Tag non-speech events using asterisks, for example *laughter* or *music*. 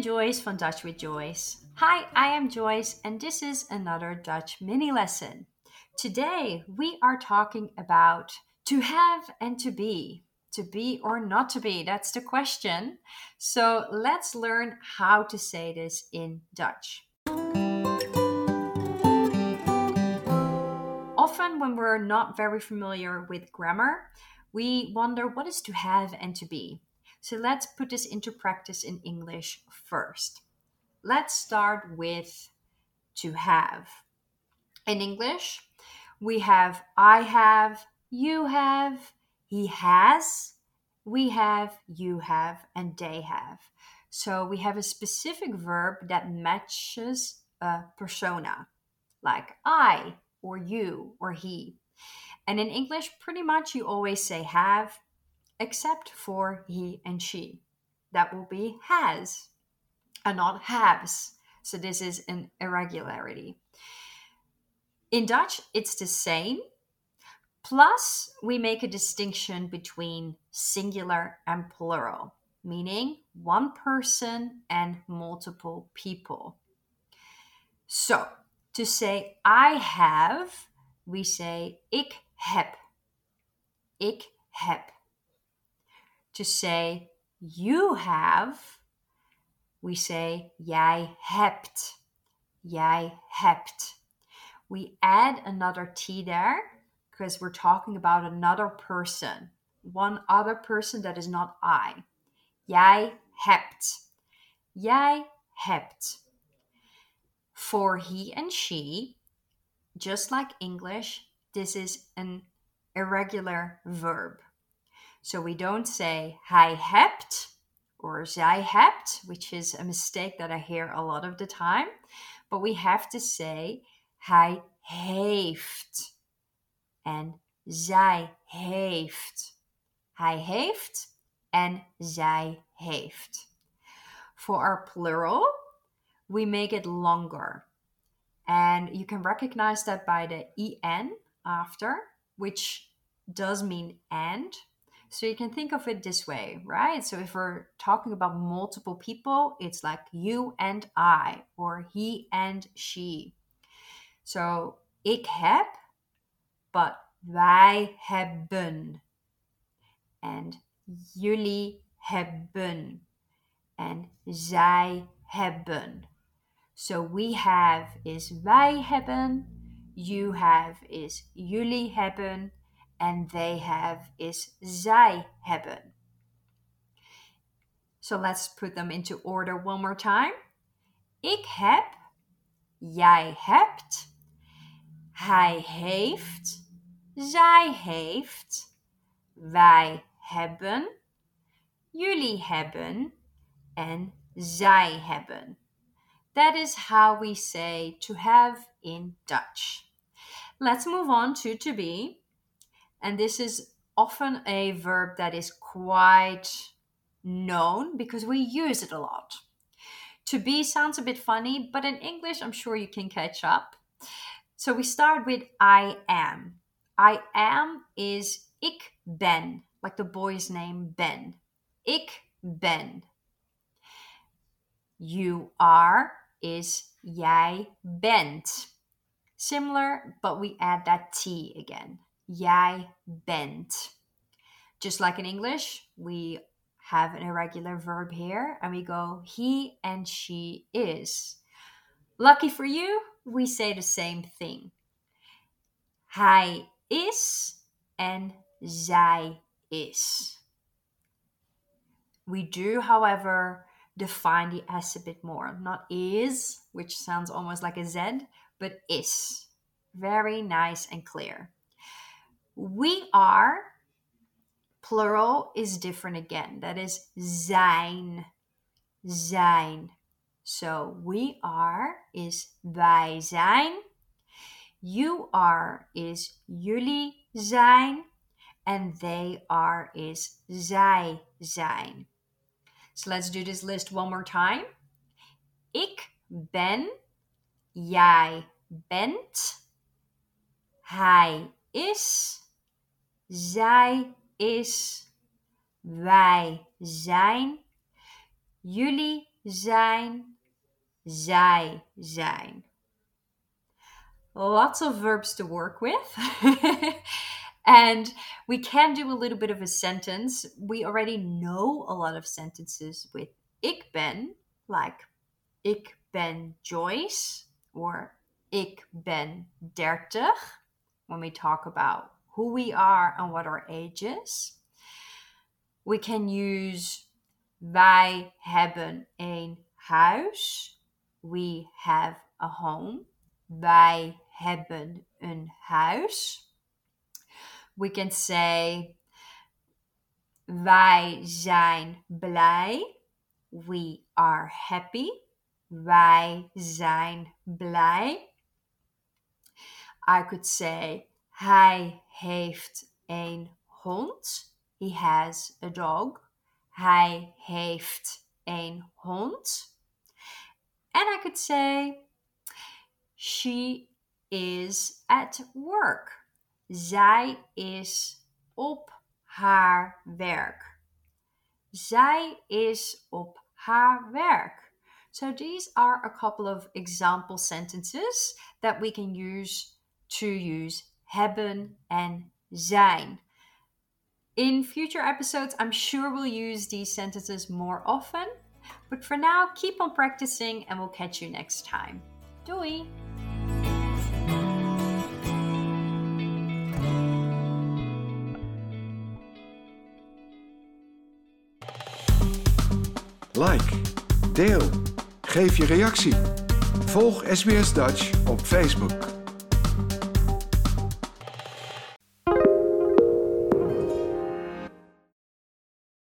Joyce van Dutch with Joyce. Hi, I am Joyce, and this is another Dutch mini lesson. Today we are talking about to have and to be. To be or not to be, that's the question. So let's learn how to say this in Dutch. Often, when we're not very familiar with grammar, we wonder what is to have and to be. So let's put this into practice in English first. Let's start with to have. In English, we have I have, you have, he has, we have, you have, and they have. So we have a specific verb that matches a persona, like I, or you, or he. And in English, pretty much you always say have, except for he and she. That will be has and not haves. So this is an irregularity. In Dutch, it's the same. Plus, we make a distinction between singular and plural, meaning one person and multiple people. So, to say I have, we say ik heb. Ik heb to say you have, we say jij hebt. Jij hebt. We add another T there because we're talking about another person, one other person that is not I. Jij hebt. Jij hebt. For he and she, just like English, this is an irregular verb. So we don't say hij hebt or zij hebt, which is a mistake that I hear a lot of the time. But we have to say hij heeft and zij heeft. Hij heeft and zij heeft. For our plural, we make it longer. And you can recognize that by the en after, which does mean and, so you can think of it this way, right? So if we're talking about multiple people, it's like you and I, or he and she. So ik heb, but wij hebben. And jullie hebben. And zij hebben. So we have is wij hebben, you have is jullie hebben, and they have is zij hebben. So let's put them into order one more time. Ik heb, jij hebt, hij heeft, zij heeft, wij hebben, jullie hebben en zij hebben. That is how we say to have in Dutch. Let's move on to to be. And this is often a verb that is quite known because we use it a lot. To be sounds a bit funny, but in English, I'm sure you can catch up. So we start with I am. I am is ik ben, like the boy's name Ben. Ik ben. You are is jij bent. Similar, but we add that T again. Jij bent. Just like in English, we have an irregular verb here and we go he and she is. Lucky for you, we say the same thing. Hij is and zij is. We do, however, define the S a bit more. Not is, which sounds almost like a Z, but is. Very nice and clear. We are, plural is different again. That is zijn. Zijn. So we are is wij zijn. You are is jullie zijn. And they are is zij zijn. So let's do this list one more time. Ik ben, jij bent, hij is, zij is, wij zijn, jullie zijn, zij zijn. Lots of verbs to work with. *laughs* and we can do a little bit of a sentence. We already know a lot of sentences with ik ben, like ik ben Joyce or ik ben 30 when we talk about who we are and what our age is. We can use wij hebben een huis. We have a home. Wij hebben een huis. We can say wij zijn blij. We are happy. Wij zijn blij. I could say hij heeft een hond. He has a dog. Hij heeft een hond. And I could say she is at work. Zij is op haar werk. Zij is op haar werk. So these are a couple of example sentences that we can use to use hebben en zijn. In future episodes, I'm sure we'll use these sentences more often. But for now, keep on practicing and we'll catch you next time. Doei! Like, deel, geef je reactie. Volg SBS Dutch op Facebook.